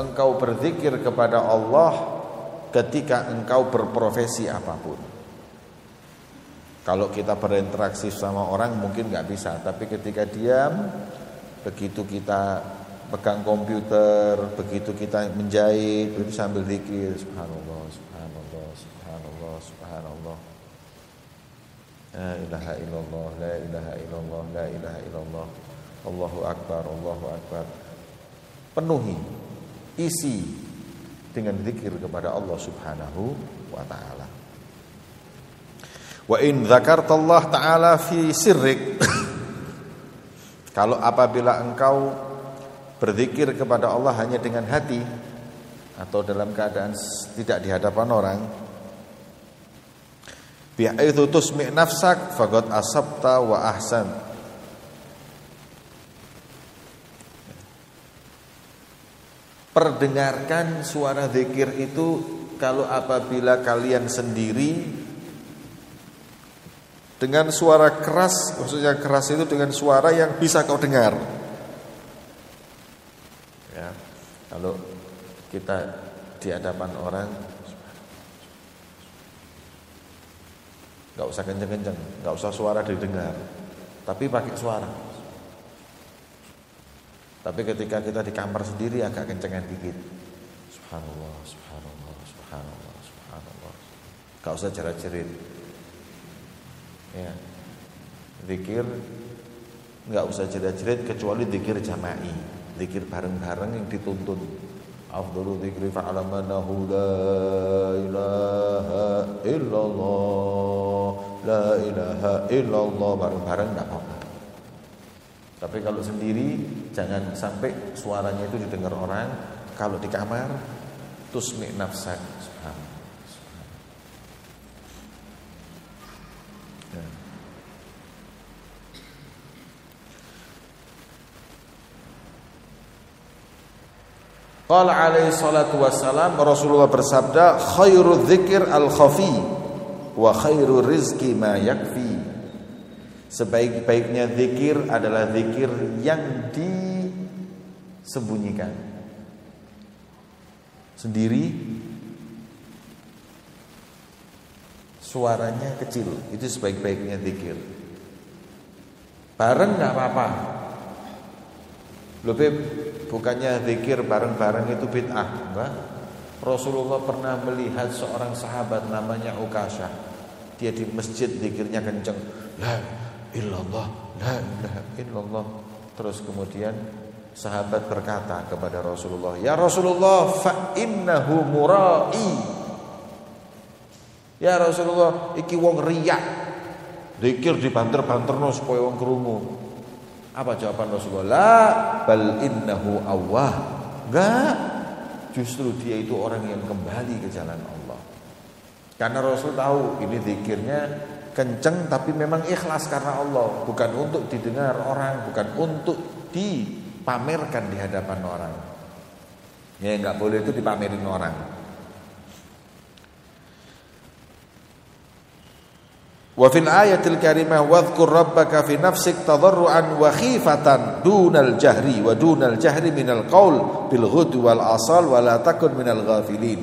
engkau berzikir kepada Allah ketika engkau berprofesi apa pun. Kalau kita berinteraksi sama orang mungkin nggak bisa, tapi ketika diam, begitu kita pegang komputer, begitu kita menjahit, itu sambil zikir, subhanallah, subhanallah, subhanallah, subhanallah. La ilaha illallah, la ilaha illallah, la ilaha illallah. Allahu akbar, Allahu akbar. Penuhi isi dengan zikir kepada Allah Subhanahu wa taala. Wa in dzakartallah taala fi sirrik Kalau apabila engkau berzikir kepada Allah hanya dengan hati atau dalam keadaan tidak di hadapan orang bi'aitsu tusmi' nafsak faqad asabta wa ahsan Perdengarkan suara zikir itu kalau apabila kalian sendiri dengan suara keras, maksudnya keras itu dengan suara yang bisa kau dengar. Ya, kalau kita di hadapan orang nggak usah kenceng-kenceng, nggak usah suara didengar, tapi pakai suara. Tapi ketika kita di kamar sendiri agak kencengan dikit. Subhanallah, subhanallah, subhanallah, subhanallah. Gak usah cerit-cerit. Ya. Zikir nggak usah cerit-cerit kecuali zikir jama'i, zikir bareng-bareng yang dituntun. Afdalu dzikri fa'lamanahu la ilaha illallah la ilaha illallah bareng-bareng enggak apa-apa. Tapi kalau sendiri jangan sampai suaranya itu didengar orang. Kalau di kamar tusmi nafsak. Ya. Qala alaihi salatu wassalam Rasulullah bersabda khairu dzikir al khafi wa khairu rizki ma yakfi Sebaik-baiknya zikir adalah zikir yang disembunyikan. Sendiri suaranya kecil, itu sebaik-baiknya zikir. Bareng nggak apa-apa. Lebih bukannya zikir bareng-bareng itu bid'ah? Rasulullah pernah melihat seorang sahabat namanya Ukasha. Dia di masjid zikirnya kenceng. La illallah. La ilaha illallah. Terus kemudian sahabat berkata kepada Rasulullah ya Rasulullah fa innahu murai. Ya Rasulullah iki wong riak. Dikir dibanter-banterno supaya wong krungu. Apa jawaban Rasulullah? La bal innahu awah enggak. Justru dia itu orang yang kembali ke jalan Allah. Karena Rasul tahu ini zikirnya kenceng tapi memang ikhlas karena Allah, bukan untuk didengar orang, bukan untuk dipamerkan di hadapan orang. Ya nggak boleh itu dipamerin orang. Wa fil ayatil karimah wadhkur rabbaka fi nafsik tadarruan wa khifatan dunal jahri wa dunal jahri minal qaul bil ghudwi wal asal wa la takun minal ghafilin.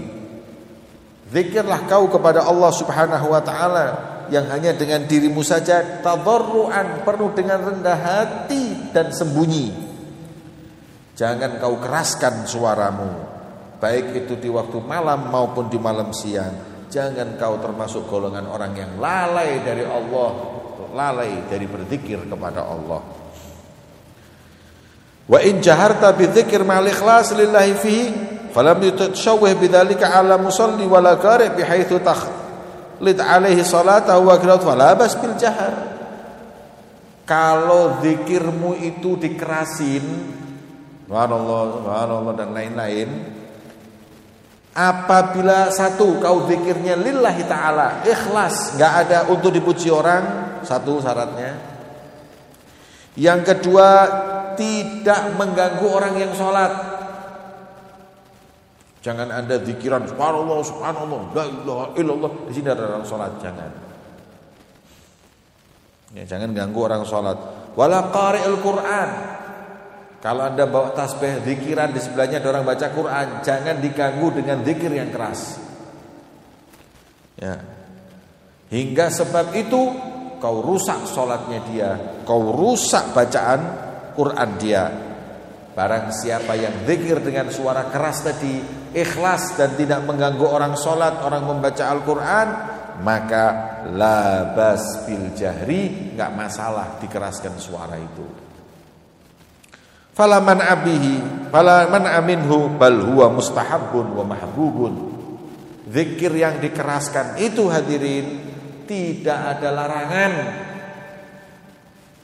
Zikirlah kau kepada Allah Subhanahu wa taala yang hanya dengan dirimu saja tadarruan penuh dengan rendah hati dan sembunyi. Jangan kau keraskan suaramu baik itu di waktu malam maupun di malam siang. Jangan kau termasuk golongan orang yang lalai dari Allah lalai dari berzikir kepada Allah. Wa in jaharta bidzikir ma'al ikhlas lillahi fihi falam yutashawwih bidzalika ala musalli wala qari bihaitsu lid alaihi salatahu wa qiraat falabas bil jahar. Kalau zikirmu itu dikerasin subhanallah subhanallah dan lain-lain apabila satu kau zikirnya lillahi taala ikhlas nggak ada untuk dipuji orang satu syaratnya. Yang kedua tidak mengganggu orang yang sholat Jangan Anda zikiran subhanallah subhanallah la ilaha illallah di sini ada orang salat jangan. Ya, jangan ganggu orang salat. Wala qari'il Quran. Kalau Anda bawa tasbih zikiran di sebelahnya ada orang baca Quran, jangan diganggu dengan zikir yang keras. Ya. Hingga sebab itu kau rusak sholatnya dia, kau rusak bacaan Quran dia. Barang siapa yang zikir dengan suara keras tadi, ikhlas dan tidak mengganggu orang sholat, orang membaca Al-Quran, maka labas bil jahri, nggak masalah dikeraskan suara itu. Falaman abihi, falaman aminhu, bal huwa mustahabun wa mahbubun. Zikir yang dikeraskan itu hadirin tidak ada larangan.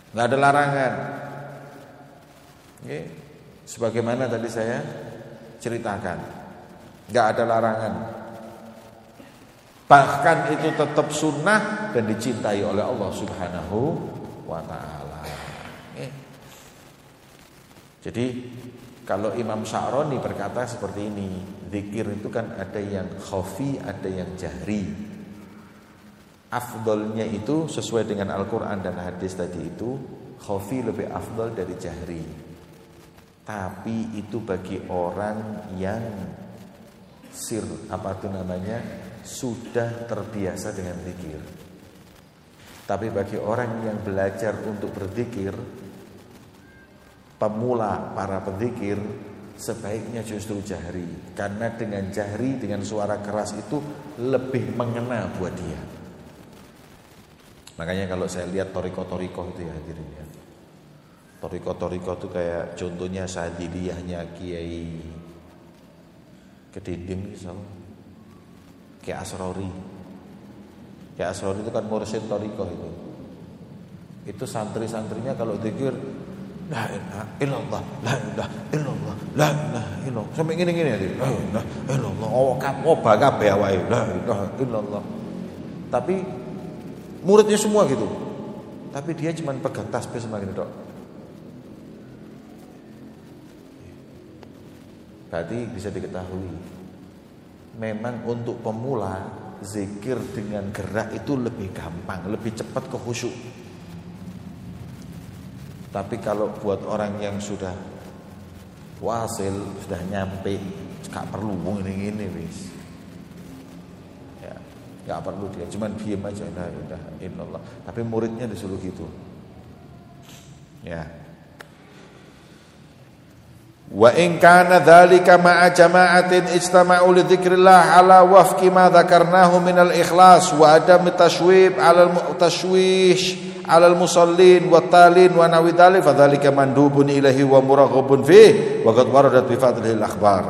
Nggak ada larangan. Okay. Sebagaimana tadi saya ceritakan, nggak ada larangan. Bahkan itu tetap sunnah dan dicintai oleh Allah Subhanahu wa taala. Jadi kalau Imam Sya'roni berkata seperti ini, zikir itu kan ada yang khafi, ada yang jahri. Afdolnya itu sesuai dengan Al-Quran dan hadis tadi itu, khafi lebih afdol dari jahri. Tapi itu bagi orang yang sir apa itu namanya sudah terbiasa dengan zikir. Tapi bagi orang yang belajar untuk berzikir, pemula para penzikir sebaiknya justru jahri karena dengan jahri dengan suara keras itu lebih mengena buat dia. Makanya kalau saya lihat toriko-toriko itu ya hadirin ya. Toriko-toriko itu kayak contohnya sadiliyahnya Kiai Kedinding misalnya Kayak Asrori Kayak Asrori itu kan mursyid toriko itu Itu santri-santrinya kalau dikir La ilaha illallah, la ilaha illallah, la ilaha illallah. Sampai gini-gini ya, la ilaha illallah. Oh, oh kabeh la ilaha illallah. Tapi muridnya semua gitu. Tapi dia cuma pegang tasbih sama gini, Dok. Berarti bisa diketahui Memang untuk pemula Zikir dengan gerak itu lebih gampang Lebih cepat ke khusyuk. Tapi kalau buat orang yang sudah Wasil Sudah nyampe Gak perlu ini ini wis. Ya, Gak perlu dia Cuman diem aja ilaha illallah Tapi muridnya disuruh gitu. Ya Wa in kana dzalika ma'a jama'atin istama'u li dzikrillah ala wafqi ma dzakarnahu min al-ikhlas wa adam tashwib 'ala al-tashwish 'ala al-musallin wa talin wa nawi dzalik fadzalika mandubun ilahi wa muraghabun fi wa qad waradat bi fadlihi al-akhbar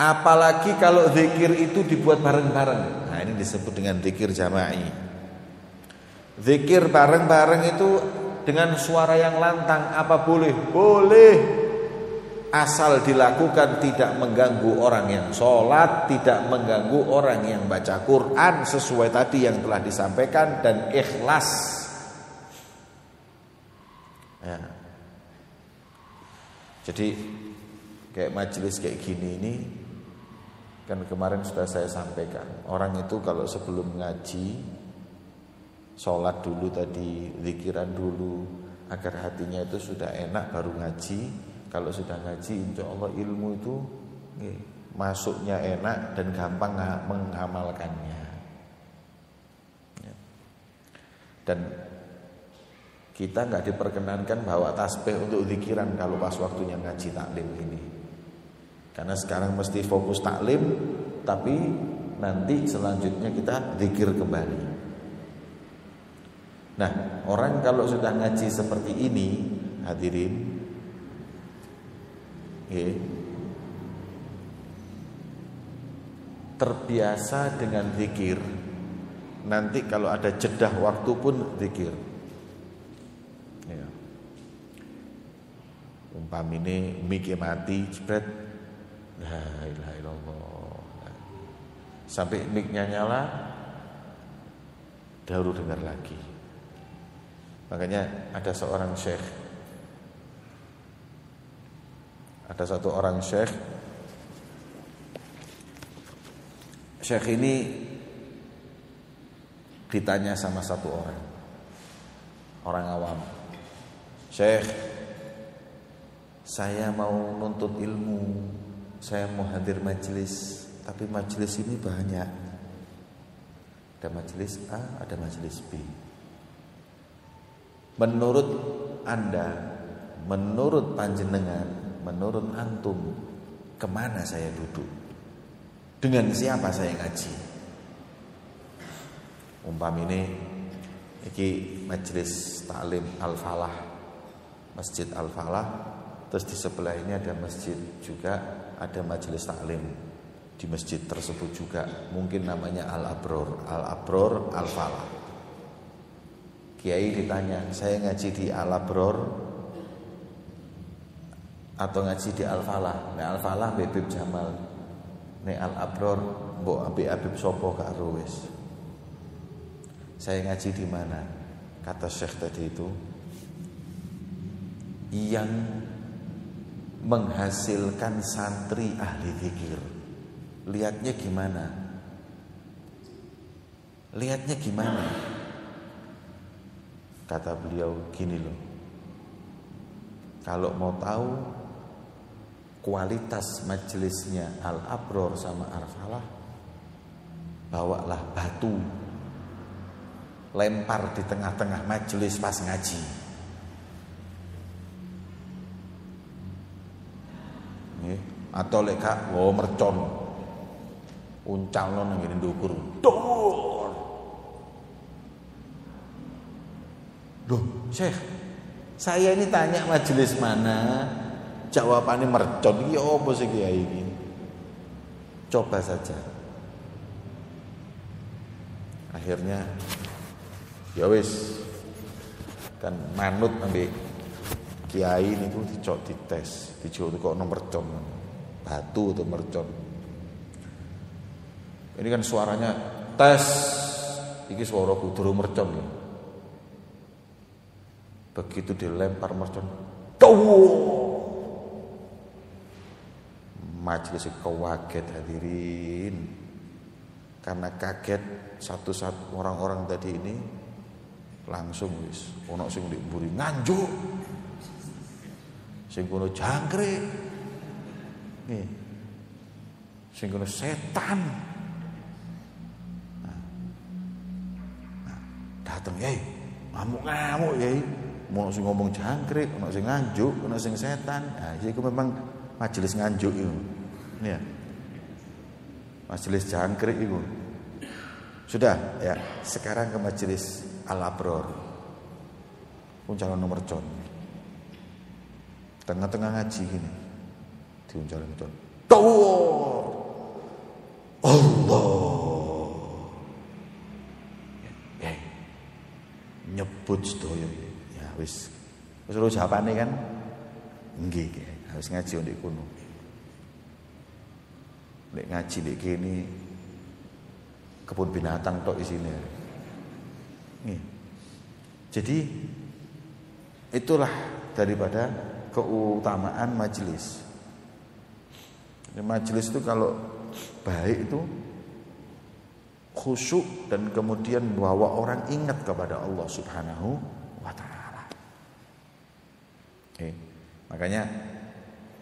Apalagi kalau zikir itu dibuat bareng-bareng. Nah, ini disebut dengan zikir jama'i. Zikir bareng-bareng itu dengan suara yang lantang apa boleh? Boleh. Asal dilakukan tidak mengganggu orang yang sholat, tidak mengganggu orang yang baca Quran sesuai tadi yang telah disampaikan dan ikhlas. Ya. Jadi kayak majelis kayak gini ini kan kemarin sudah saya sampaikan orang itu kalau sebelum ngaji Sholat dulu tadi, zikiran dulu Agar hatinya itu sudah enak baru ngaji. Kalau sudah ngaji insya Allah ilmu itu Masuknya enak dan gampang mengamalkannya. Ya. Dan kita nggak diperkenankan bawa tasbih untuk zikiran Kalau pas waktunya ngaji taklim ini. Karena sekarang mesti fokus taklim Tapi nanti selanjutnya kita zikir kembali Nah, orang kalau sudah ngaji seperti ini, hadirin, ya, terbiasa dengan zikir. Nanti kalau ada jeda waktu pun zikir. Ya. Umpamine mikir mati, jebret. La. Sampai miknya nyala, baru dengar lagi. Makanya ada seorang syekh. Ada satu orang syekh. Syekh ini Ditanya sama satu orang. Orang awam. Syekh, saya mau nuntut ilmu, saya mau hadir majelis, tapi majelis ini banyak. Ada majelis A, ada majelis B. Menurut Anda, menurut panjenengan, menurut antum, ke mana saya duduk? Dengan siapa saya ngaji? Umpam ini iki majelis taklim Al-Falah. Masjid Al-Falah terus di sebelah ini ada masjid juga ada majelis taklim di masjid tersebut juga mungkin namanya Al-Abror, Al-Abror Al-Falah. Kiai ditanya, "Saya ngaji di Al-Abror atau ngaji di Al-Falah?" Nek Al-Falah Bebib Jamal. Nek Al-Abror mbok Abi Abib Sopo karo wis. Saya ngaji di mana? Kata Syekh tadi itu yang menghasilkan santri ahli zikir. Lihatnya gimana? Lihatnya gimana? Kata beliau gini loh. Kalau mau tahu kualitas majelisnya Al-Abror sama Al-Falah, bawalah batu lempar di tengah-tengah majelis pas ngaji. Atau lek kak, oh mercon. Uncalno nang ngene ndukur. Dor. Loh, Syekh, saya ini tanya majelis mana? Jawabannya mercon. Iki opo sih kiai ini? Coba saja. Akhirnya ya wis kan manut ambil kiai niku dicok dites, dijauh kok nomor mercon. Batu atau mercon. Ini kan suaranya tes. Iki suara kuduru mercon ya. Begitu dilempar mercon, dawo. Majelis kaget hadirin. Karena kaget satu-satu orang-orang tadi ini langsung wis ono sing mburi nganjuk. Sing kono jangkrik. Nih. Sing kono setan. Nah. Nah, dateng yai, ngamuk-ngamuk yai. Mau sing ngomong jangkrik, ono sing nganjuk, ono sing setan. Nah, jadi itu memang majelis nganjuk itu. Ya. Majelis jangkrik itu. Sudah ya, sekarang ke majelis Al-Abror. Uncalan nomor con. Tengah-tengah ngaji gini. Diuncalan con. Tawar. Allah. Ya, ya. Nyebut sedaya ya wis. Wis terus jawabane kan? Nggih, harus ngaji ndek kono. Nek ngaji ndek kene kebun binatang tok isine. Nih. Jadi itulah daripada keutamaan majelis. Majelis itu kalau baik itu khusyuk dan kemudian bawa orang ingat kepada Allah Subhanahu. Okay. Makanya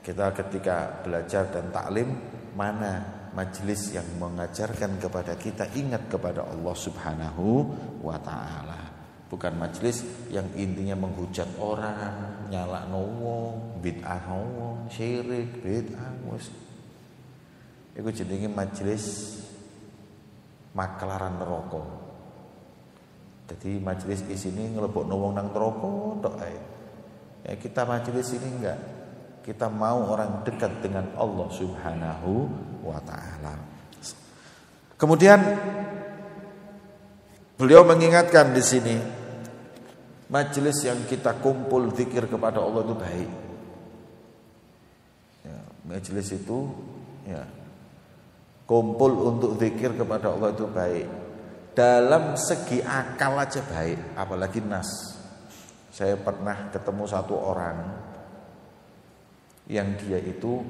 kita ketika belajar dan taklim mana majelis yang mengajarkan kepada kita ingat kepada Allah Subhanahu wa taala. Bukan majelis yang intinya menghujat orang, nyala wong, bid'ah wong, syirik, bid'ah wis. Iku jenenge majelis maklaran neraka. Jadi majelis di sini ngelebok wong nang neraka tok. Ya kita majelis ini enggak kita mau orang dekat dengan Allah Subhanahu wa taala. Kemudian beliau mengingatkan di sini majelis yang kita kumpul zikir kepada Allah itu baik. Ya, majelis itu ya kumpul untuk zikir kepada Allah itu baik. Dalam segi akal aja baik, apalagi nas. Saya pernah ketemu satu orang yang dia itu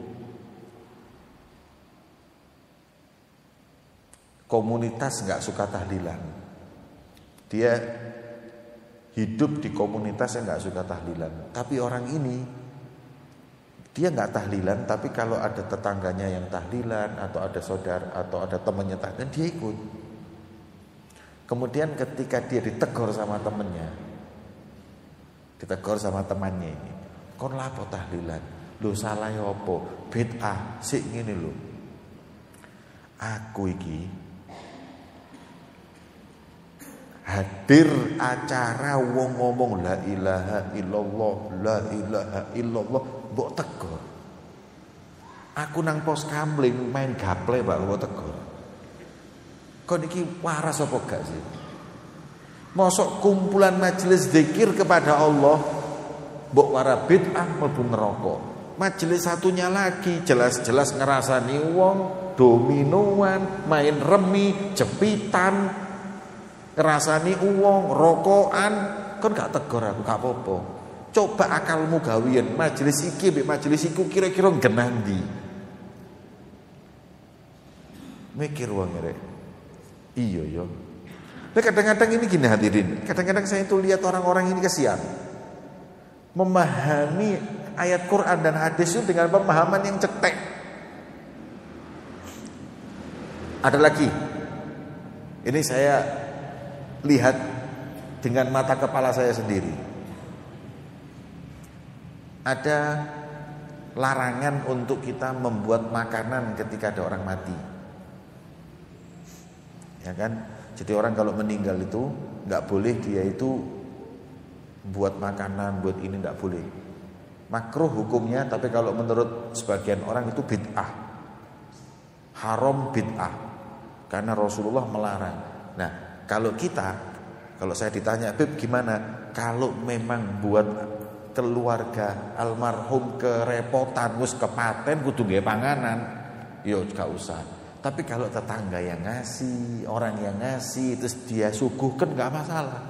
komunitas nggak suka tahlilan. Dia hidup di komunitas yang nggak suka tahlilan. Tapi orang ini dia nggak tahlilan, tapi kalau ada tetangganya yang tahlilan atau ada saudara atau ada temannya tahlilan, dia ikut. Kemudian ketika dia ditegur sama temannya, ditegur sama temannya ini, kon lapo tahlilan, lu salah ya apa, bid'ah, sik ngene lho. Aku iki hadir acara wong ngomong la ilaha illallah la ilaha illallah mbok tegur aku nang pos kamling main gaple Pak mbok tegur kok niki waras apa gak sih Mosok kumpulan majelis zikir kepada Allah mbok wara bid'ah mlebu neraka majelis satunya lagi jelas-jelas ngerasani wong dominoan main remi jepitan ngerasani uang, rokokan, kan gak tegur aku, gak apa-apa. Coba akalmu gawian, majelis iki majelis iku kira-kira genandi. Mikir wong rek. Iya ya. Nah kadang-kadang ini gini hadirin, kadang-kadang saya itu lihat orang-orang ini kesian. Memahami ayat Quran dan hadis itu dengan pemahaman yang cetek. Ada lagi. Ini saya lihat dengan mata kepala saya sendiri. Ada larangan untuk kita membuat makanan ketika ada orang mati. Ya kan? Jadi orang kalau meninggal itu nggak boleh dia itu buat makanan, buat ini nggak boleh. Makruh hukumnya, tapi kalau menurut sebagian orang itu bid'ah. Haram bid'ah. Karena Rasulullah melarang. Nah, kalau kita, kalau saya ditanya, Beb gimana? Kalau memang buat keluarga almarhum kerepotan, wis kepaten kudu panganan, yo ya gak usah. Tapi kalau tetangga yang ngasih, orang yang ngasih, terus dia suguhkan nggak masalah.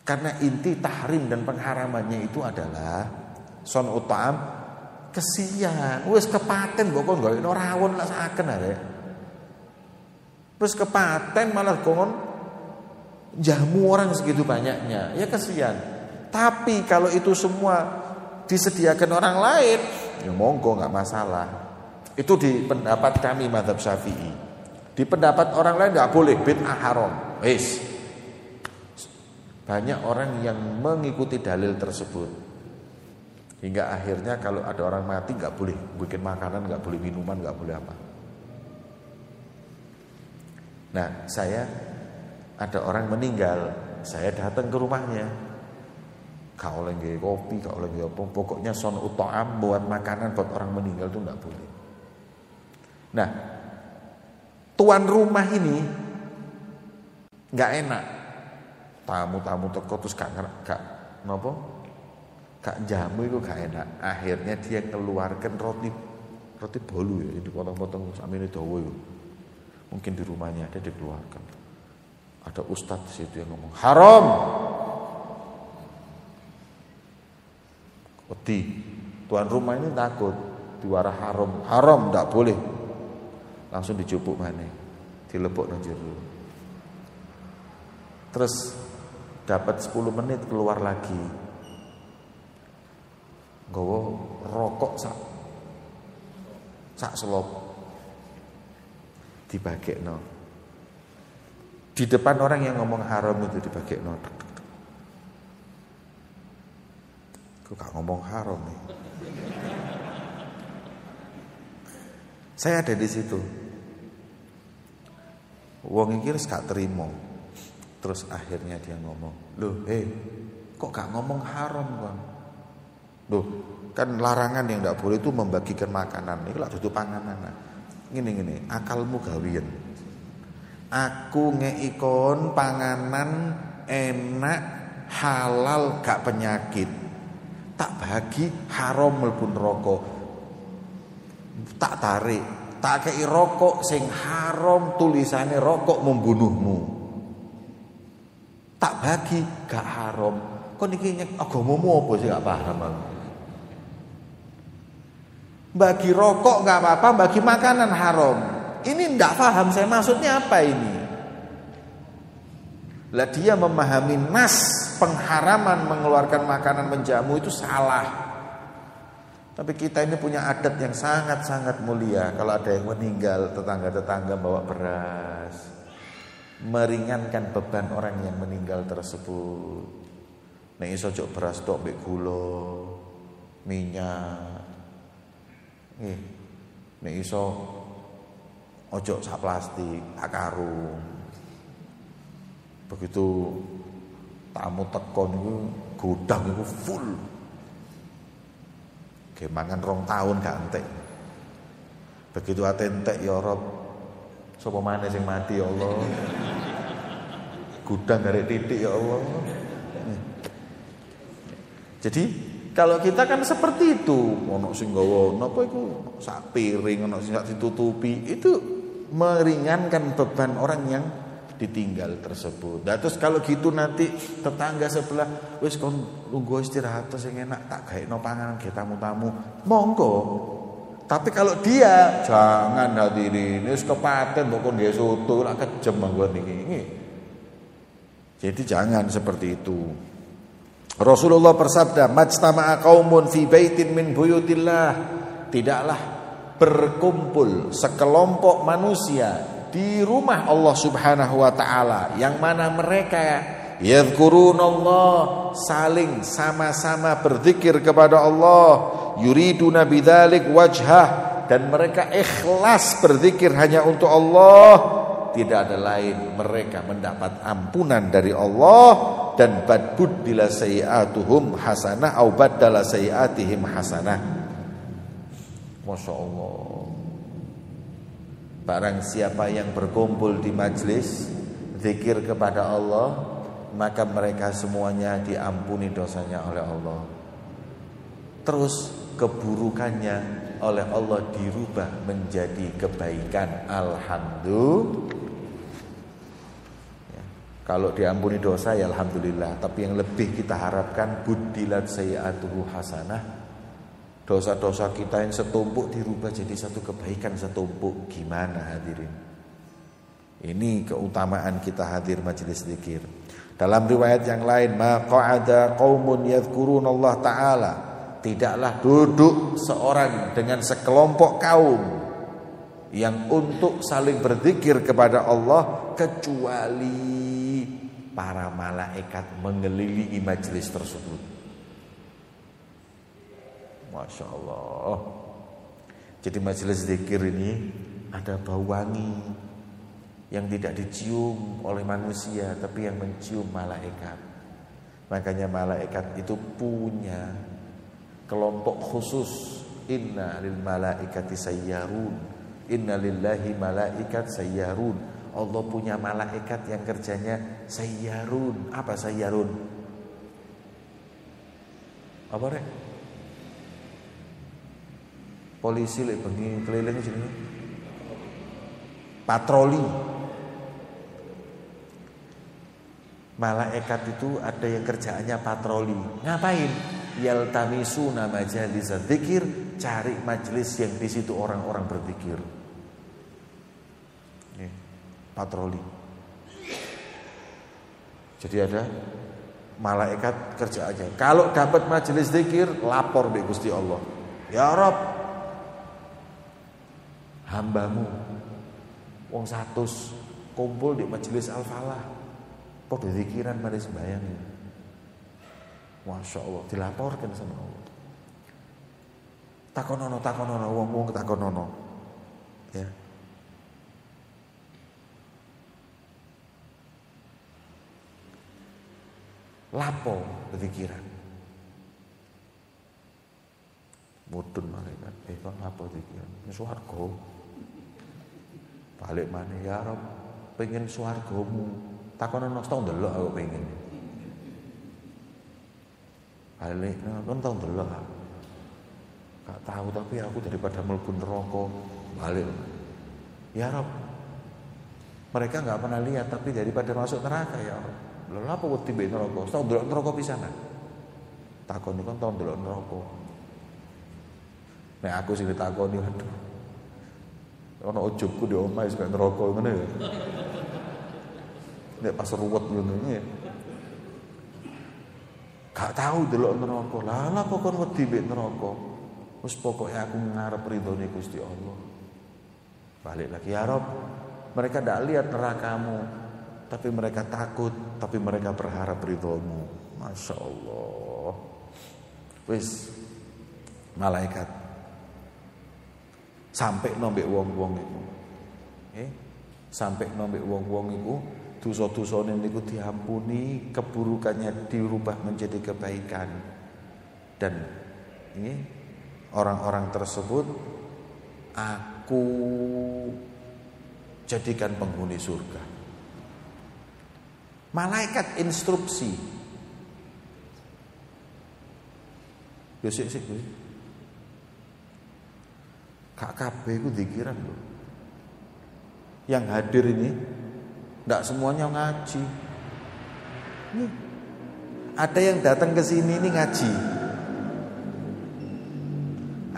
Karena inti tahrim dan pengharamannya itu adalah son utam kesian, wis kepaten kok nggak rawon lah saken arek. Terus kepaten malah kongon jamu orang segitu banyaknya. Ya kesian. Tapi kalau itu semua disediakan orang lain, ya monggo nggak masalah. Itu di pendapat kami madhab syafi'i. Di pendapat orang lain nggak boleh bid'ah haram. Wis. Banyak orang yang mengikuti dalil tersebut. Hingga akhirnya kalau ada orang mati nggak boleh bikin makanan, nggak boleh minuman, nggak boleh apa. Nah, saya ada orang meninggal, saya datang ke rumahnya. Kau lagi kopi, kau lagi apa, pokoknya son utoam buat makanan buat orang meninggal itu enggak boleh. Nah, tuan rumah ini nggak enak. Tamu-tamu toko terus gak gak nopo? Gak jamu itu gak enak. Akhirnya dia keluarkan roti roti bolu ya, ini potong-potong dawa itu. Mungkin di rumahnya ada dikeluarkan. Ada ustadz situ yang ngomong haram. Wedi. Tuan rumah ini takut diwara haram. Haram tidak boleh. Langsung dicupuk mana? Dilepuk dulu. Terus dapat 10 menit keluar lagi. Gowo rokok sak sak selop no. Di depan orang yang ngomong haram itu no. Kok gak ngomong haram nih? Saya ada di situ. Wong iki wis gak terima. Terus akhirnya dia ngomong, "Loh, eh, kok gak ngomong haram, Bang?" Loh, kan larangan yang tidak boleh itu membagikan makanan. Ini lah tutup panganan ngene ngene, akalmu gawian. Aku ngeikon panganan enak halal gak penyakit. Tak bagi haram mlebu rokok Tak tarik, tak kei rokok sing haram tulisannya rokok membunuhmu. Tak bagi gak haram. Kok niki agamamu apa sih gak paham aku. Bagi rokok nggak apa-apa, bagi makanan haram. Ini nggak paham saya maksudnya apa ini. Lah dia memahami nas pengharaman mengeluarkan makanan menjamu itu salah. Tapi kita ini punya adat yang sangat-sangat mulia. Kalau ada yang meninggal, tetangga-tetangga bawa beras. Meringankan beban orang yang meninggal tersebut. Nek iso jok beras tok mbek gula, minyak. Nggih. Nek iso ojo sak plastik, akarung. Begitu tamu tekon itu gudang itu full Kemangan rong tahun gak entek. Begitu ate entek ya Rob. Sapa maneh sing mati ya Allah. Gudang dari titik ya Allah. Jadi kalau kita kan seperti itu, ono sing gawa napa iku sak piring, ono sing ditutupi, itu meringankan beban orang yang ditinggal tersebut. Dan terus kalau gitu nanti tetangga sebelah wis kon lungguh istirahat terus yang enak tak no panganan ke tamu-tamu. Monggo. Tapi kalau dia jangan hadirin wis kepaten mbok kon soto lak kejem manggon iki. Jadi jangan seperti itu. Rasulullah bersabda, "Majtama'a qaumun fi baitin min buyutillah." Tidaklah berkumpul sekelompok manusia di rumah Allah Subhanahu wa taala yang mana mereka yadhkurunallah saling sama-sama berzikir kepada Allah yuriduna bidzalik wajhah dan mereka ikhlas berzikir hanya untuk Allah. Tidak ada lain mereka mendapat ampunan dari Allah dan badbud bila sayiatuhum hasanah au badala sayiatihim hasanah. Masya Allah Barang siapa yang berkumpul di majlis Zikir kepada Allah Maka mereka semuanya diampuni dosanya oleh Allah. Terus keburukannya oleh Allah dirubah menjadi kebaikan. Alhamdulillah. Ya, Kalau diampuni dosa ya Alhamdulillah. Tapi yang lebih kita harapkan Budilat sayyatuhu hasanah Dosa-dosa kita yang setumpuk dirubah jadi satu kebaikan setumpuk. Gimana hadirin? Ini keutamaan kita hadir majelis zikir. Dalam riwayat yang lain, maqa'ada qaumun Allah taala. Tidaklah duduk seorang dengan sekelompok kaum yang untuk saling berzikir kepada Allah kecuali para malaikat mengelilingi majelis tersebut. Masya Allah Jadi majelis zikir ini Ada bau wangi Yang tidak dicium oleh manusia Tapi yang mencium malaikat. Makanya malaikat itu punya Kelompok khusus. Inna lil malaikati sayyarun. Inna lillahi malaikat sayyarun. Allah punya malaikat yang kerjanya sayyarun. Apa sayyarun? Apa rek? Polisi lek bengi keliling jenenge. Patroli. Malaikat itu ada yang kerjaannya patroli. Ngapain? Yaltamisu nama majalis zikir cari majelis yang di situ orang-orang berzikir. Patroli. Jadi ada malaikat kerja aja kalau dapat majelis zikir lapor di Gusti Allah. Ya Rob hambamu. Wong satu kumpul di majelis al-falah. Padha zikiran mari sembayang Masya Allah dilaporkan sama Allah. Takonono takonono wong wong takonono. Ya. Lapo pikiran mudun malaikat eh kok lapo pikiran swarga Balik mana ya Rob, pengen swargamu. Takono nos tau ndelok aku pengen. Balik kan tau ndelok. Gak tahu tapi aku daripada mlebu neraka balik. Ya Rob. Mereka nggak pernah lihat tapi daripada masuk neraka ya Rob. Lalu apa wedi neraka? Tau ndelok neraka pisanan. Takon kan tau ndelok neraka. Nek aku sing ditakoni waduh Ono ujubku di omah sampai neraka ngene ya. nek pas ruwet ngono ya. Gak tahu delok neraka. Lah lah kok kon wedi mbek neraka. Wis pokoke aku ngarep ridhone Gusti Allah. Balik lagi ya Rob. Mereka tidak lihat nerakamu, tapi mereka takut, tapi mereka berharap ridhomu. Masya Allah. Wis malaikat sampai nombek wong-wong itu. Eh, sampai nombek wong-wong itu dosa-dosane niku diampuni, keburukannya dirubah menjadi kebaikan. Dan ini orang-orang tersebut aku jadikan penghuni surga. Malaikat instruksi. Ya sik sik kuwi. Kak kabeh iku dikiran lho. Yang hadir ini tidak semuanya ngaji. Nih, ada yang datang ke sini ini ngaji.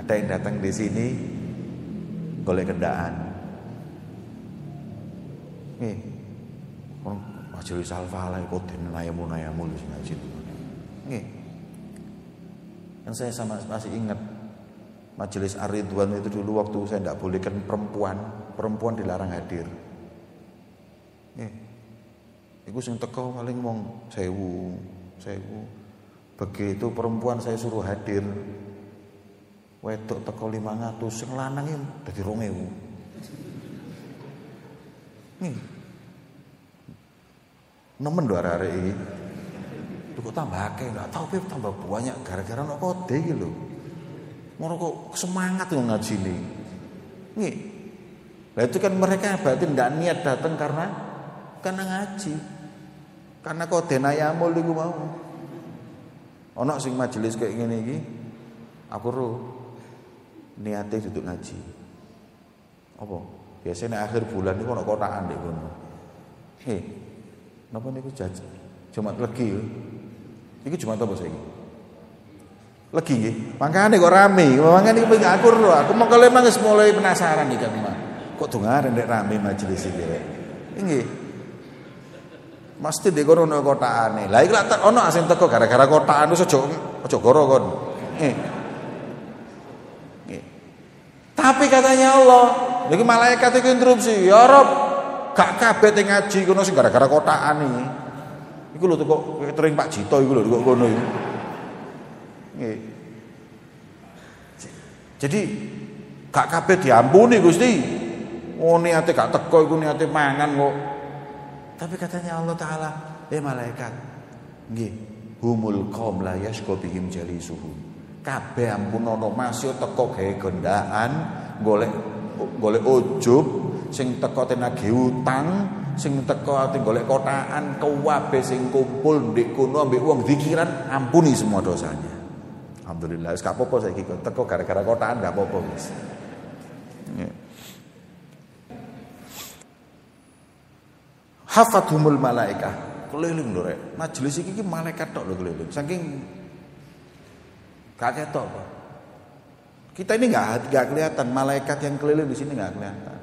Ada yang datang di sini golek kendaan. Nih, majelis alfa kok den nayamu nayamu lu ngaji. Nih, yang saya sama masih ingat majelis Aridwan itu dulu waktu saya tidak bolehkan perempuan, perempuan dilarang hadir. Nggih. Iku sing teko paling wong sewu, sewu. Begitu perempuan saya suruh hadir. Wedok teko 500, sing lanang dadi 2000. Nih. Nemen lho arek-arek iki. Kok tambah akeh, enggak tahu pe tambah banyak gara-gara nek kode lho. Ngono kok semangat ngaji ini. Nih. Nah itu kan mereka berarti tidak niat datang karena karena ngaji. Karena kau denayamul iku mau. Ono sing majelis kayak gini iki, aku ro niate duduk ngaji. Apa? Biasanya akhir bulan itu ono kotakan deh kono. Hei, napa niku jajan? Jumat legi. Iki Jumat apa saiki? Legi nggih. Mangkane kok rame. Mangkane iki aku ro. Aku mau kalau emang mulai penasaran iki kan, Kok dongaren nek rame majelis iki rek. Nggih. Mesti di kono ono kotakane. Lah iki lak ono sing teko gara-gara kotakan wis aja aja goro kon. Tapi katanya Allah, iki malaikat iki interupsi, ya Rob, gak kabeh teng ngaji kono sing gara-gara kotakan iki. Iku lho teko catering Pak Jito iku lho kok kono iku. Jadi gak kabeh diampuni Gusti. Oh niate gak teko iku niate mangan kok. Tapi katanya Allah Ta'ala Eh malaikat Nggih Humul qaum la yashqa bihim jalisuhum Kabeh ampun ono masih teko gawe gendaan golek golek ujub sing teko tenage utang sing teko ati golek kotaan kabeh sing kumpul ndek kono ambek wong zikiran ampuni semua dosanya Alhamdulillah wis gak apa-apa saiki. Teko gara-gara kotaan gak apa-apa wis. Yeah. hafathumul malaikah. Keliling lho rek. Majelis iki malaikat tok lho keliling. Saking gak ketok kita ini nggak nggak kelihatan. Malaikat yang keliling di sini nggak kelihatan.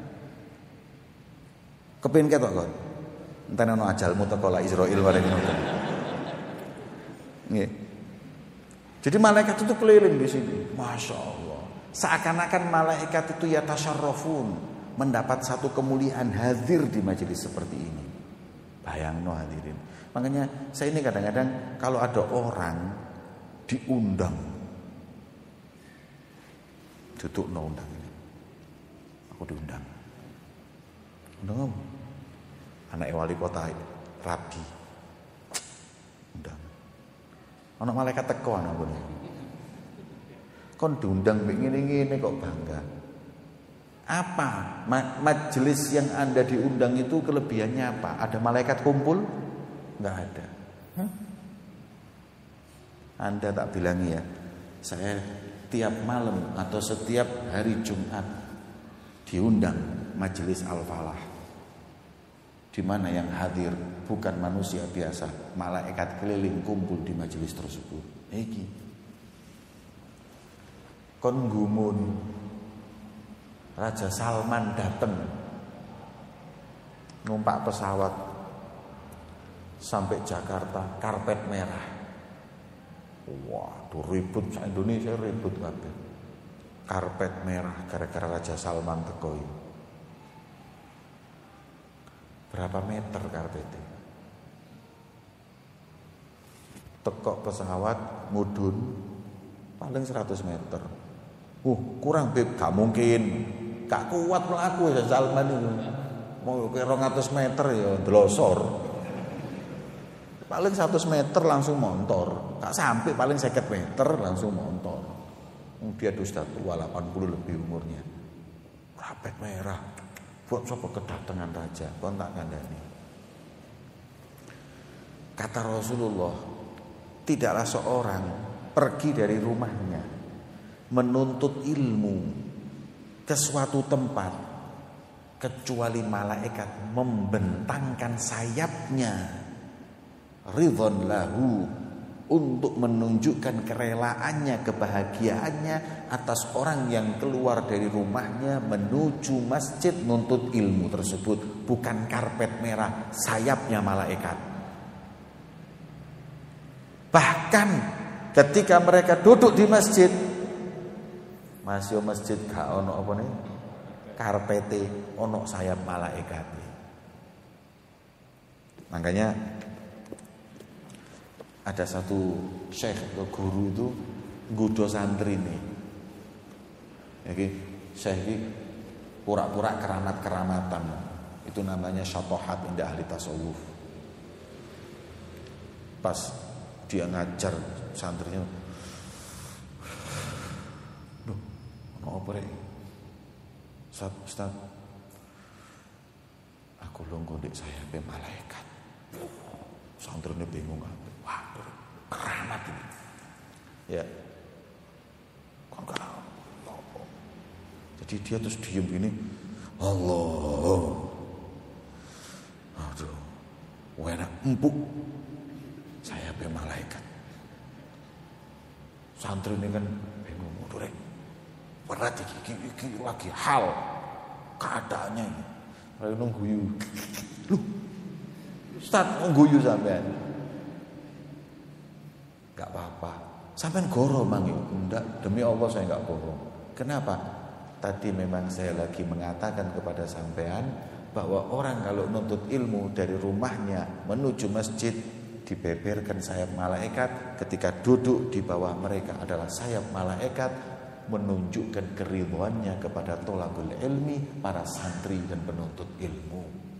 Kepin ketok kok entah nono ajalmu teko la Israil bareng ngoten. Nggih jadi malaikat itu keliling di sini masya Allah seakan-akan malaikat itu ya tasyarrafun mendapat satu kemuliaan hadir di majelis seperti ini Bayang no hadirin. Makanya saya ini kadang-kadang kalau ada orang diundang duduk no undang ini. Aku diundang. Undang apa? Anak wali kota rabi. Anak malaikat teko anak gue. Kon diundang begini ini kok bangga. Apa majelis yang Anda diundang itu kelebihannya apa? Ada malaikat kumpul? Enggak ada. Anda tak bilang ya, saya tiap malam atau setiap hari Jumat diundang majelis Al-Falah. Di mana yang hadir bukan manusia biasa, malaikat keliling kumpul di majelis tersebut. Iki. Kon Raja Salman datang numpak pesawat sampai Jakarta karpet merah. Wah, tuh ribut Indonesia ribut kabeh. Karpet merah gara-gara Raja Salman tekoi. Berapa meter karpetnya? Tekok pesawat mudun paling 100 meter. Uh, kurang beb, gak mungkin. Gak kuat melaku ya Salman itu. Mau ke 200 meter ya delosor. Paling 100 meter langsung montor. Gak sampai paling 50 meter langsung montor. Dia sudah tua 80 lebih umurnya. Rapet merah. Buat sopo kedatangan raja, kontak kandani. Kata Rasulullah, tidaklah seorang pergi dari rumahnya menuntut ilmu ke suatu tempat kecuali malaikat membentangkan sayapnya ridhon lahu untuk menunjukkan kerelaannya, kebahagiaannya atas orang yang keluar dari rumahnya menuju masjid nuntut ilmu tersebut, bukan karpet merah, sayapnya malaikat. Bahkan ketika mereka duduk di masjid, masih masjid gak ono apa nih? Karpete ono sayap malaikat. Makanya ada satu syekh atau guru itu gudo santri nih. Jadi syekh ini pura-pura keramat-keramatan. Itu namanya syatohat indah ahli tasawuf. Pas dia ngajar santrinya, Duh, mau apa rek? Ustaz, Ustaz, aku longgo dek saya be malaikat. Santrinya bingung apa? Keramat ini. Ya. Jadi dia terus diem gini. Allah. Aduh. Wena empuk. Saya be malaikat. Santri ini kan bingung. Waduh, rek. Berat iki, iki, iki lagi hal keadaannya ini. Lalu nungguyu. Lu, Ustaz nungguyu sampean. Gak apa-apa. Sampai goro mang Enggak, demi Allah saya nggak bohong. Kenapa? Tadi memang saya lagi mengatakan kepada sampean bahwa orang kalau nuntut ilmu dari rumahnya menuju masjid dibeberkan sayap malaikat ketika duduk di bawah mereka adalah sayap malaikat menunjukkan keriduannya kepada tolakul ilmi para santri dan penuntut ilmu.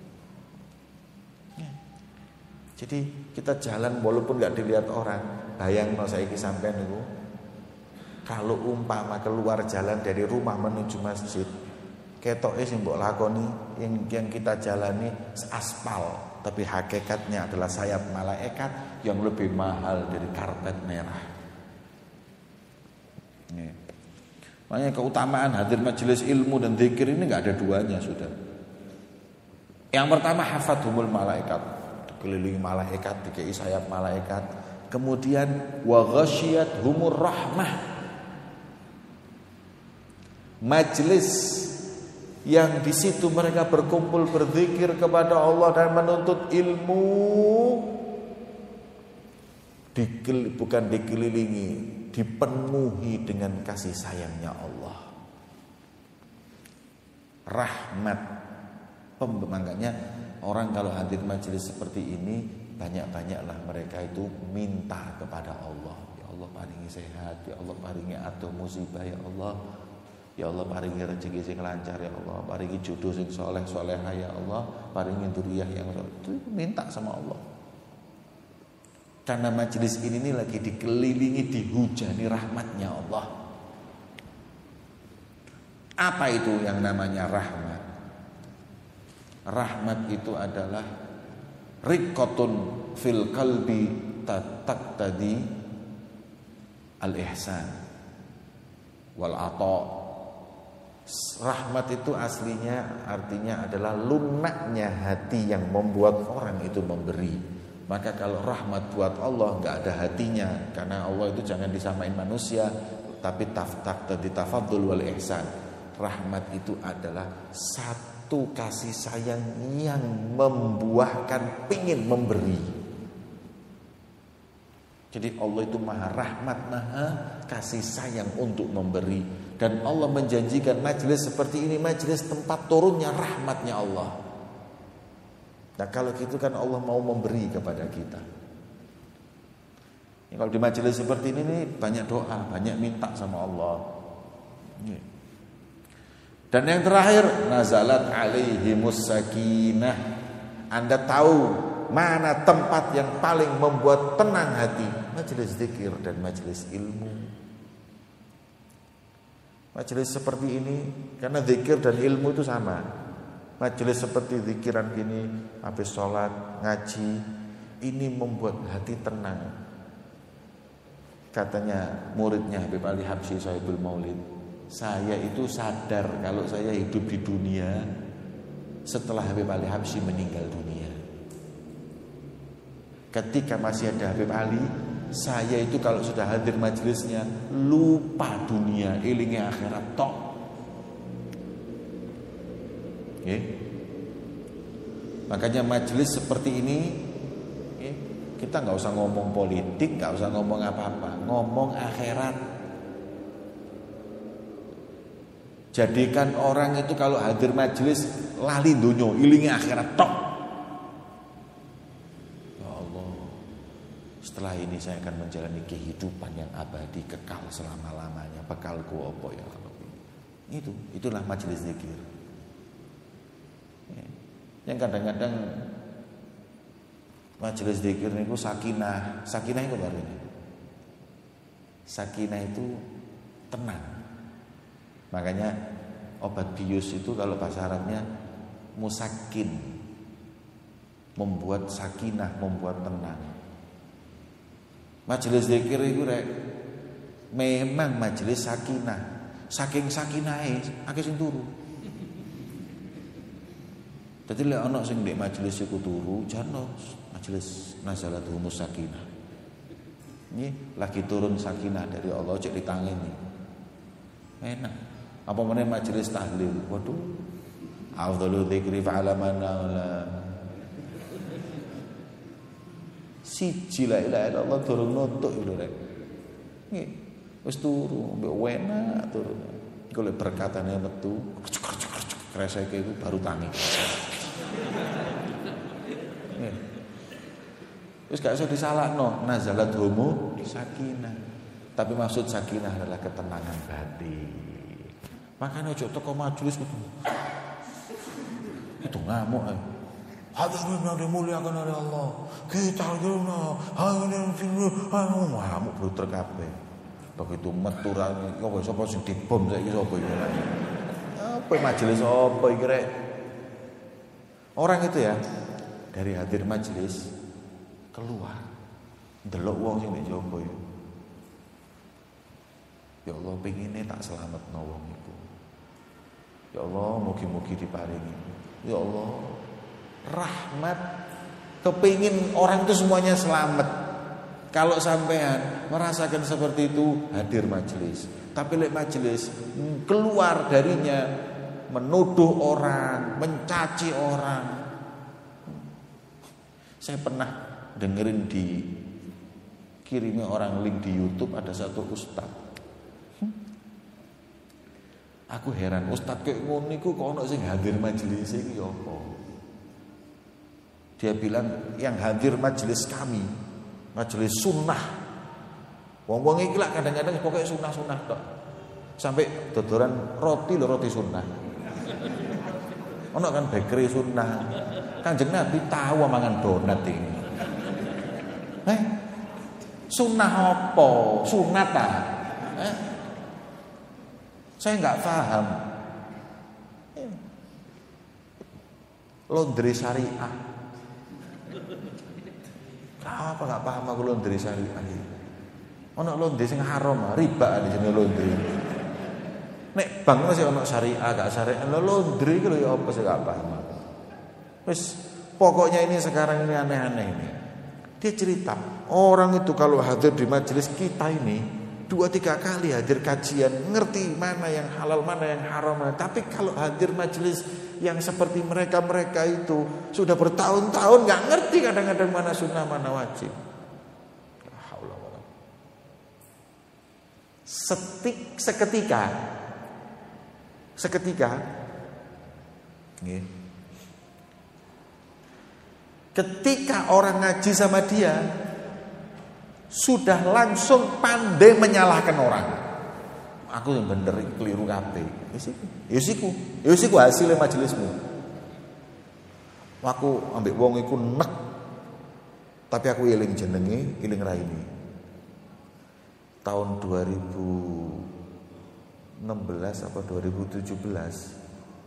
Jadi kita jalan walaupun nggak dilihat orang, Bayang no saiki sampean niku. Kalau umpama keluar jalan dari rumah menuju masjid, ketoke sing mbok lakoni yang yang kita jalani aspal, tapi hakikatnya adalah sayap malaikat yang lebih mahal dari karpet merah. Ini. Makanya keutamaan hadir majelis ilmu dan zikir ini nggak ada duanya sudah. Yang pertama hafadhumul malaikat, dikelilingi malaikat, dikei sayap malaikat, Kemudian wa ghasyiyat humur rahmah. Majlis yang di situ mereka berkumpul berzikir kepada Allah dan menuntut ilmu bukan dikelilingi, dipenuhi dengan kasih sayangnya Allah. Rahmat pembangkanya orang kalau hadir majelis seperti ini banyak-banyaklah mereka itu minta kepada Allah. Ya Allah paringi sehat, ya Allah paringi atuh musibah ya Allah. Ya Allah paringi rezeki sing lancar ya Allah, paringi jodoh sing soleh soleha ya Allah, paringi duriyah yang itu minta sama Allah. Karena majelis ini nih lagi dikelilingi dihujani rahmatnya Allah. Apa itu yang namanya rahmat? Rahmat itu adalah riqatun fil qalbi tatak tadi al ihsan wal ata rahmat itu aslinya artinya adalah lunaknya hati yang membuat orang itu memberi. Maka kalau rahmat buat Allah nggak ada hatinya. Karena Allah itu jangan disamain manusia tapi taftak tadi tafadul wal ihsan. Rahmat itu adalah satu satu kasih sayang yang membuahkan pingin memberi. Jadi Allah itu maha rahmat, maha kasih sayang untuk memberi. Dan Allah menjanjikan majelis seperti ini, majelis tempat turunnya rahmatnya Allah. Nah kalau gitu kan Allah mau memberi kepada kita. Ya, kalau di majelis seperti ini banyak doa, banyak minta sama Allah. Ya. Dan yang terakhir, nazalat alaihimus sakinah. Anda tahu mana tempat yang paling membuat tenang hati? majelis zikir dan majelis ilmu. Majelis seperti ini karena zikir dan ilmu itu sama. Majelis seperti zikiran gini, habis sholat, ngaji, ini membuat hati tenang. Katanya muridnya Habib Ali Habsyi Sohibul Maulid, saya itu sadar kalau saya hidup di dunia setelah Habib Ali Habsyi meninggal dunia. Ketika masih ada Habib Ali, saya itu kalau sudah hadir majelisnya lupa dunia, ilingnya akhirat tok. Okay. Makanya majelis seperti ini okay, kita nggak usah ngomong politik, nggak usah ngomong apa-apa, ngomong akhirat. Jadikan orang itu kalau hadir majelis lali dunyo, ilingnya akhirat tok. Setelah ini saya akan menjalani kehidupan yang abadi kekal selama-lamanya. Bekalku opo ya Itu, itulah majelis zikir. Ya. Yang kadang-kadang majelis zikir itu sakinah. Sakinah itu baru ini. Sakinah itu tenang. Makanya obat bius itu kalau bahasa Arabnya musakin. Membuat sakinah, membuat tenang. Majelis zikir itu rek memang majelis sakinah. Saking sakinahe akeh sing turu. Dadi lek ana sing ndek majelis iku turu, jano majelis nazalat humus sakinah. Ini lagi turun sakinah dari Allah cek ditangani. Enak. Apa meneh majelis tahlil. Waduh. Afdalu dzikri fa'ala mana Siji la ilaha illallah durung nutuk lho rek. Nggih. Wis turu mbek wena turu. Iku lek berkatane metu, kreseke iku baru tangi. Wis gak usah disalahno, nazalat homo sakinah. Tapi maksud sakinah adalah ketenangan batin. Makanya ojo toko majelis itu. Itu ngamuk ayo. Hadirin yang dimuliakan oleh Allah. Kita guna hadirin sini anu ngamuk bruter kabeh. Begitu metu ra ya wis sapa sing dibom saiki sapa iki. Apa majelis apa iki rek? Orang itu ya dari hadir majelis keluar delok wong sing nek jopo ya. Ya Allah pengine tak selamat iku. Ya Allah mugi-mugi diparingi. Ya Allah rahmat kepingin orang itu semuanya selamat kalau sampean merasakan seperti itu hadir majelis tapi lek majelis keluar darinya menuduh orang mencaci orang saya pernah dengerin di kirimnya orang link di YouTube ada satu ustad hmm. Aku heran ustad kayak ngono kok ono sing hadir majelis iki apa dia bilang yang hadir majelis kami, majelis sunnah. Wong-wong iki lah kadang-kadang pokoknya sunnah-sunnah tok. Sampai dodoran roti lo roti sunnah. Ono kan bakery sunnah. Kanjeng Nabi tahu mangan donat ini. Eh, sunnah apa? Sunat ah? Eh? Saya nggak paham. Laundry syariah apa gak paham aku laundry syariah. Ono laundry sing haram, riba di sini laundry. Nek bang masih ono syariah gak syariah, lo laundry lho ya apa sih gak paham. Wis pokoknya ini sekarang ini aneh-aneh ini. Dia cerita, orang itu kalau hadir di majelis kita ini dua tiga kali hadir kajian, ngerti mana yang halal, mana yang haram. Tapi kalau hadir majelis yang seperti mereka-mereka itu sudah bertahun-tahun nggak ngerti kadang-kadang mana sunnah mana wajib. setik seketika seketika ketika orang ngaji sama dia sudah langsung pandai menyalahkan orang. Aku yang bener keliru kabeh. Isiku isiku isiku hasilnya majelismu. Aku ambil wong iku nek. Tapi aku iling jenenge iling raini tahun 2016 apa 2017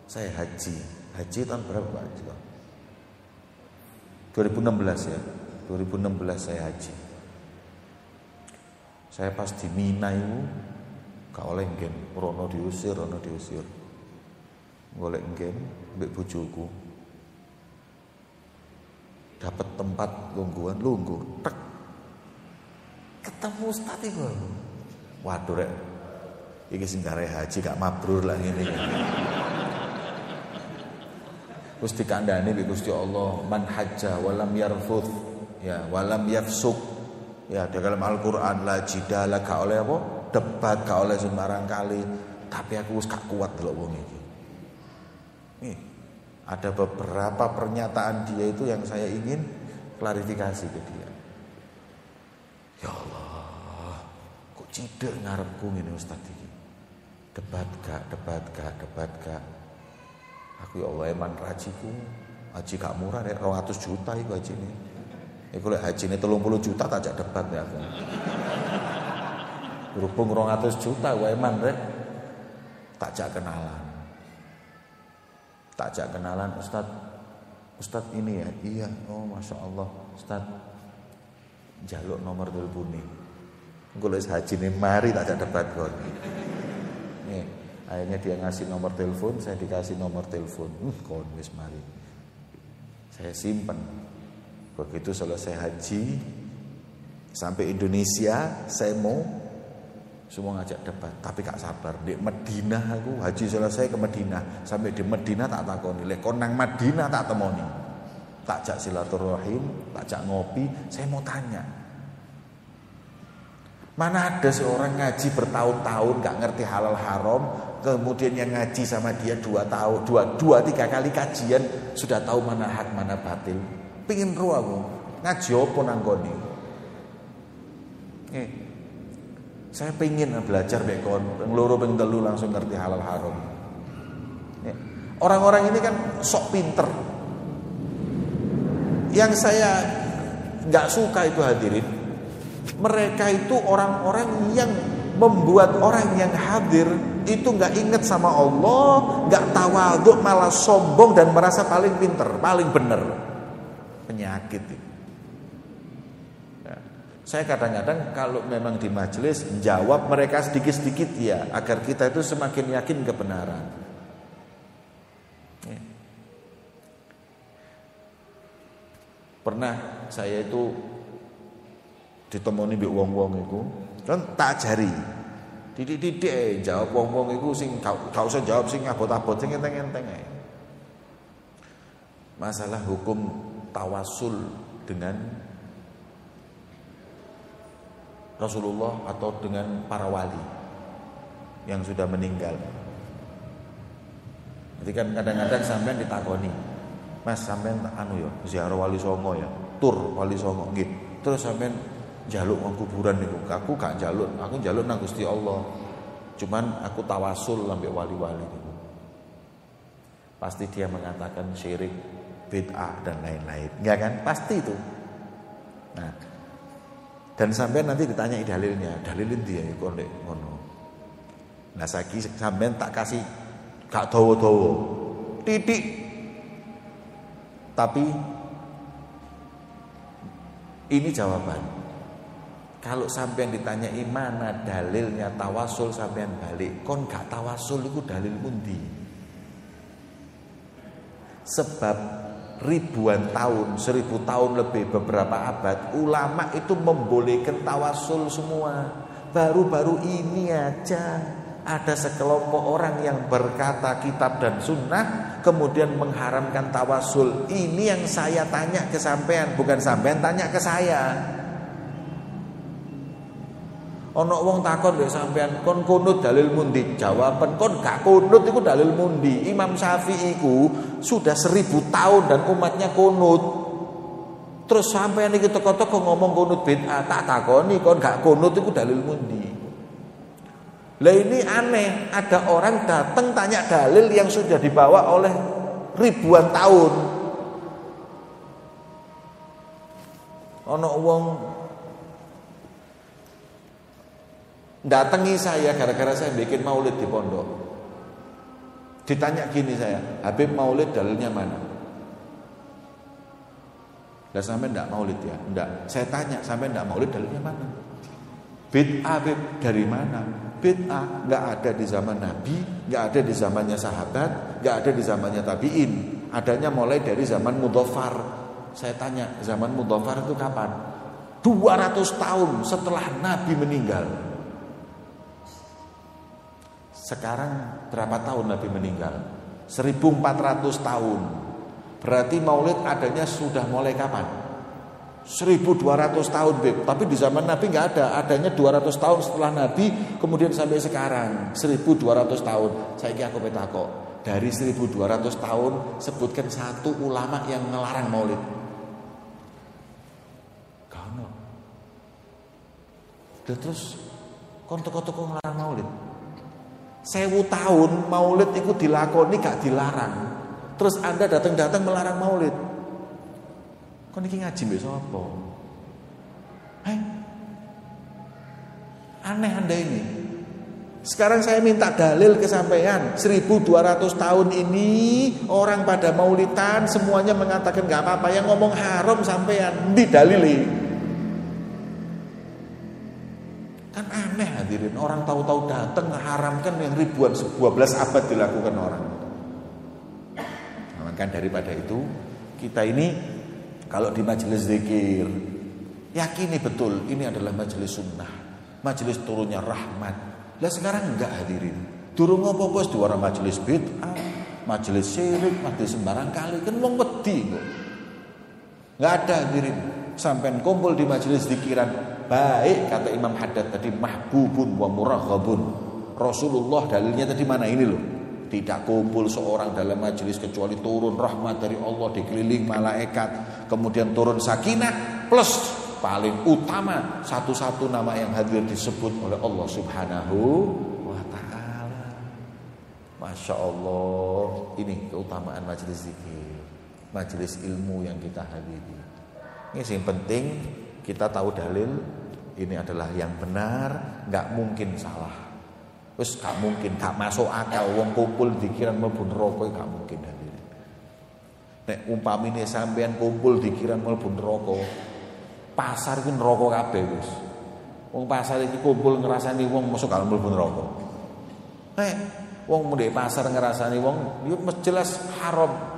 saya haji. Haji tahun berapa Pak? 2016 ya. 2016 saya haji saya pas di Mina itu gak oleh ngen rono diusir rono diusir. Golek ngen mbek bojoku. Dapat tempat lungguan lungguh tek. Ketemu ustaz iku waduh rek. Iki sing haji gak mabrur lah ngene Terus dikandani bi Gusti Allah man hajja walam yarfuth. Ya walam yafsuk ya dalam Al-Qur'an la jidala ka oleh apa debat ka oleh sembarang kali tapi aku wis gak kuat delok wong iki. Nih, ada beberapa pernyataan dia itu yang saya ingin klarifikasi ke dia. Ya Allah, kok cidek ngarepku ngene Ustaz iki. Debat gak, debat gak, debat gak. Aku ya Allah eman rajiku. Haji gak murah nek 200 juta iku haji ini. Iku lek ini 30 juta tak jak debat ya aku. Berhubung 200 juta wae eman rek. Tak jak kenalan. Tak jak kenalan Ustaz. Ustaz ini ya. Iya, oh Masya Allah. Ustaz jaluk nomor telepon. Gue haji ini mari tak jak debat kon. Nih, Akhirnya dia ngasih nomor telepon, saya dikasih nomor telepon. Uh, kon wis mari. Saya simpan. Begitu selesai haji sampai Indonesia, saya mau semua ngajak debat, tapi gak sabar. Di Medina aku haji selesai ke Medina, sampai di Medina tak takoni, lek konang Medina tak temoni. Tak jak silaturahim, tak jak ngopi, saya mau tanya. Mana ada seorang ngaji bertahun-tahun gak ngerti halal haram, kemudian yang ngaji sama dia dua tahun, dua, dua tiga kali kajian sudah tahu mana hak mana batil. Pingin roh aku ngaji apa. Eh, saya pingin belajar bekon, ngeluru ping langsung ngerti halal haram. Eh, orang-orang ini kan sok pinter. Yang saya nggak suka itu hadirin, mereka itu orang-orang yang membuat orang yang hadir itu nggak inget sama Allah, nggak tawaduk malah sombong dan merasa paling pinter, paling benar. Penyakit itu. Ya. Saya kadang-kadang kalau memang di majelis jawab mereka sedikit-sedikit ya agar kita itu semakin yakin kebenaran. Ya. Pernah saya itu ditemoni mbek wong-wong itu Kan tak ajari. Titik-titik eh, jawab wong-wong iku sing gak usah jawab sing abot-abot sing enteng-enteng. Masalah hukum tawasul dengan Rasulullah atau dengan para wali yang sudah meninggal. Jadi kan kadang-kadang sampean ditakoni, Mas sampean anu ya, ziarah wali songo ya, tur wali songo nggih. Terus sampean jaluk wong kuburan niku. Aku gak jaluk, aku jaluk nang Gusti Allah. Cuman aku tawasul sampai wali-wali. Pasti dia mengatakan syirik, bid'ah dan lain-lain. Enggak kan? Pasti itu. Nah, dan sampai nanti ditanya dalilnya, dalilin dia kok nek ngono. Nah, saiki sampean tak kasih gak dawa-dawa. Titik. Tapi ini jawaban. Kalau sampean ditanya mana dalilnya tawasul sampean balik, kon gak tawasul itu dalil pundi? Sebab ribuan tahun, seribu tahun lebih beberapa abad, ulama itu membolehkan tawasul semua. Baru-baru ini aja ada sekelompok orang yang berkata kitab dan sunnah kemudian mengharamkan tawasul. Ini yang saya tanya ke sampean, bukan sampean tanya ke saya. Ana wong takon lek sampean kon kunut dalil mundi? Jawaban kon gak kunut iku dalil mundi. Imam Syafi'i iku sudah seribu tahun dan umatnya kunut. Terus sampean iki teko-teko ngomong kunut bid'ah, tak takoni kon gak kunut iku dalil mundi. Lah ini aneh, ada orang datang tanya dalil yang sudah dibawa oleh ribuan tahun. Ono wong datangi saya gara-gara saya bikin maulid di pondok. Ditanya gini saya, Habib maulid dalilnya mana? Lah sampai enggak maulid ya? Enggak. Saya tanya, sampai enggak maulid dalilnya mana? Bid'ah dari mana? Bid'ah enggak ada di zaman Nabi, enggak ada di zamannya sahabat, enggak ada di zamannya tabi'in. Adanya mulai dari zaman Mudhafar. Saya tanya, zaman Mudhafar itu kapan? 200 tahun setelah Nabi meninggal. Sekarang berapa tahun Nabi meninggal? 1400 tahun. Berarti maulid adanya sudah mulai kapan? 1200 tahun Beb. Tapi di zaman Nabi nggak ada. Adanya 200 tahun setelah Nabi. Kemudian sampai sekarang 1200 tahun. Saya kira aku petako. Dari 1200 tahun sebutkan satu ulama yang melarang maulid. Kau Terus kontok-kontok ngelarang maulid. Sewu tahun maulid itu dilakoni gak dilarang. Terus Anda datang-datang melarang maulid. Kau niki ngaji besok apa? Hei, aneh Anda ini. Sekarang saya minta dalil kesampaian 1200 tahun ini orang pada maulidan semuanya mengatakan gak apa-apa yang ngomong haram sampean di dalili. Hadirin, orang tahu-tahu datang mengharamkan yang ribuan sebuah belas abad dilakukan orang. Nah, maka daripada itu kita ini kalau di majelis zikir yakini betul ini adalah majelis sunnah, majelis turunnya rahmat. Lah sekarang enggak hadirin. Durung ngopo di orang majelis bid'ah, majelis syirik, majelis sembarang kali kan wedi kok. Enggak ada hadirin. Sampai kumpul di majelis zikiran baik kata Imam Haddad tadi mahbubun wa muraghabun. Rasulullah dalilnya tadi mana ini loh. Tidak kumpul seorang dalam majelis kecuali turun rahmat dari Allah dikeliling malaikat, kemudian turun sakinah plus paling utama satu-satu nama yang hadir disebut oleh Allah Subhanahu wa taala. Masya Allah, ini keutamaan majelis zikir, majelis ilmu yang kita hadiri. Ini yang penting kita tahu dalil ini adalah yang benar, nggak mungkin salah. Terus nggak mungkin, nggak masuk akal. Wong kumpul dikiran melbu rokok nggak mungkin. Nek umpamine sampean kumpul dikiran melbu rokok, pasar itu rokok kabeh wis. Wong pasar iki kumpul ngerasani wong masuk kalau melbu rokok. Eh, wong mudhe pasar ngerasani wong, yo jelas haram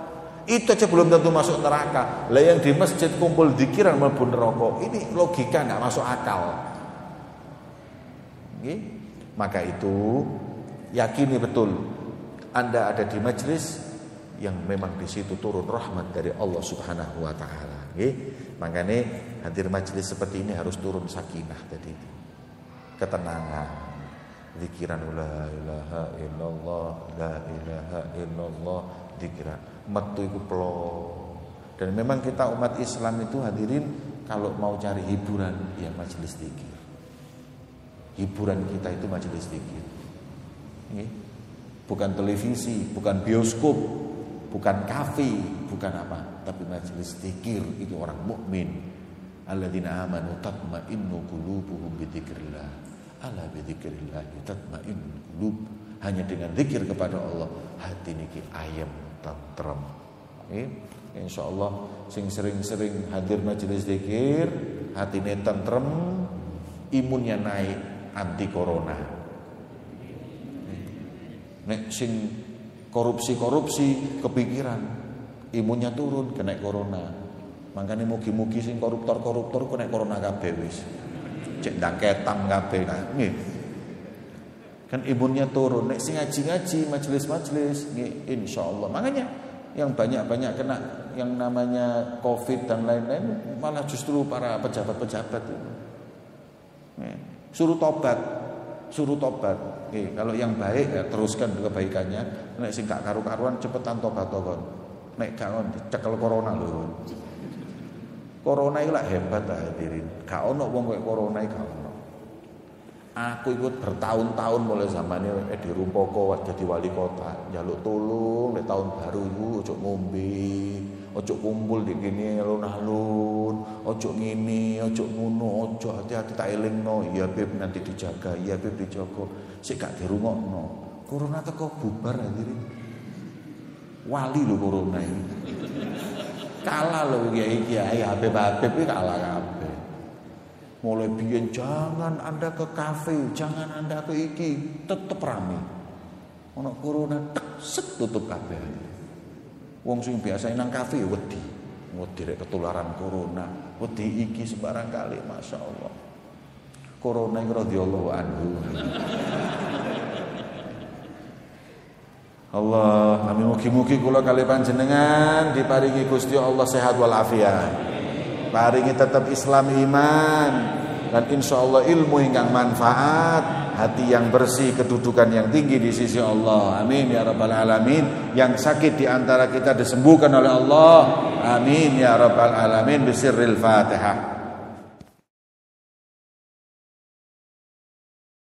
itu aja belum tentu masuk neraka. Lah yang di masjid kumpul dikiran mlebu neraka. Ini logika nggak masuk akal. Okay? Maka itu yakini betul Anda ada di majelis yang memang di situ turun rahmat dari Allah Subhanahu wa taala. Makanya hadir majelis seperti ini harus turun sakinah tadi. Ketenangan. Zikiran la ilaha illallah, la ilaha illallah, dikira metu iku. Dan memang kita umat Islam itu hadirin kalau mau cari hiburan ya majelis zikir. Hiburan kita itu majelis zikir. Bukan televisi, bukan bioskop, bukan kafe, bukan apa, tapi majelis zikir itu orang mukmin. Alladzina amanu tatma'innu qulubuhum bidzikrillah. Ala bidzikrillah tatma'innul qulub. Hanya dengan zikir kepada Allah hati niki ayam tentrem. Insya Allah sing sering-sering hadir majelis zikir, hatine tentrem, imunnya naik anti corona. Nek sing korupsi-korupsi kepikiran, imunnya turun kena corona. Makanya mugi-mugi sing koruptor-koruptor kena corona kabeh wis. Cek ndang ketang kabeh. Nggih kan imunnya turun nek sing ngaji-ngaji majelis-majelis insya Allah makanya yang banyak-banyak kena yang namanya covid dan lain-lain malah justru para pejabat-pejabat itu Suruh tobat. Suruh tobat. Oke, kalau yang baik ya teruskan kebaikannya. Nek sing gak karu-karuan cepetan tobat kon. Nek gak cekel corona lho. Corona itu lah hebat lah hadirin. Gak ono wong corona gak ono. Aku ikut bertahun-tahun mulai zamannya di Rumpoko jadi wali kota. Jaluk tolong di tahun baru itu ojo ngombe, ojo kumpul di gini alun-alun, ojo ngini, ojo ngono, ojo hati-hati tak no. Iya beb nanti dijaga, iya beb dijogo. Sik gak no. Corona teko bubar hadirin. Wali lo corona ini. Kalah lo kiai kiai Habib Habib kalah kabeh. Mulai biyen jangan Anda ke kafe, jangan Anda ke iki, tetep rame. Ono corona tek tutup kabeh. Wong sing biasa nang kafe wedi. Wedi rek ketularan corona, wedi iki sembarang kali, Masya Allah. Corona yang radhiyallahu anhu. Allah, kami mugi-mugi kula kali panjenengan diparingi Gusti Allah sehat walafiat paringi tetap Islam iman. Dan insya Allah ilmu hingga manfaat hati yang bersih kedudukan yang tinggi di sisi Allah. Amin ya rabbal alamin. Yang sakit di antara kita disembuhkan oleh Allah. Amin ya rabbal alamin. Bisirril fatihah